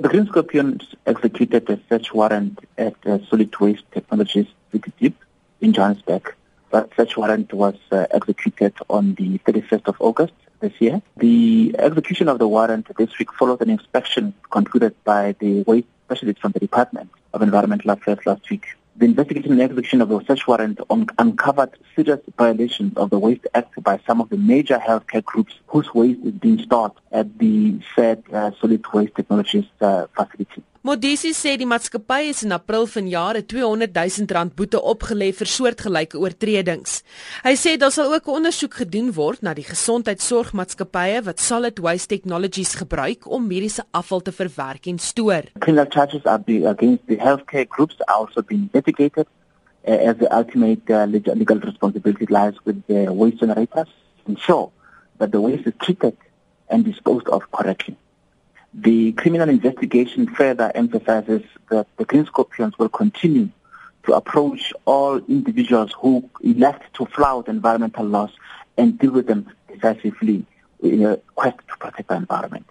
The Green Scorpions executed a search warrant at uh, Solid Waste Technologies Deep in Johannesburg. That search warrant was uh, executed on the 31st of August this year. The execution of the warrant this week followed an inspection concluded by the waste specialist from the Department of Environmental Affairs last week. The investigation and execution of the search warrant un- uncovered serious violations of the Waste Act by some of the major healthcare groups whose waste is being stored at the said uh, solid waste technologies uh, facility. Modisi sê die maatskappy is in April vanjaar 'n 200 000 rand boete opgelê vir soortgelyke oortredings. Hy sê daar sal ook 'n ondersoek gedoen word na die gesondheidsorgmaatskappye wat solid waste technologies gebruik om mediese afval te verwerk en stoor. Criminal charges are be against the healthcare groups are also being investigated uh, as the ultimate uh, legal, responsibility lies with the waste generators to ensure that the waste is treated and disposed of correctly. The criminal investigation further emphasizes that the Green Scorpions will continue to approach all individuals who elect to flout environmental laws and deal with them decisively in a quest to protect the environment.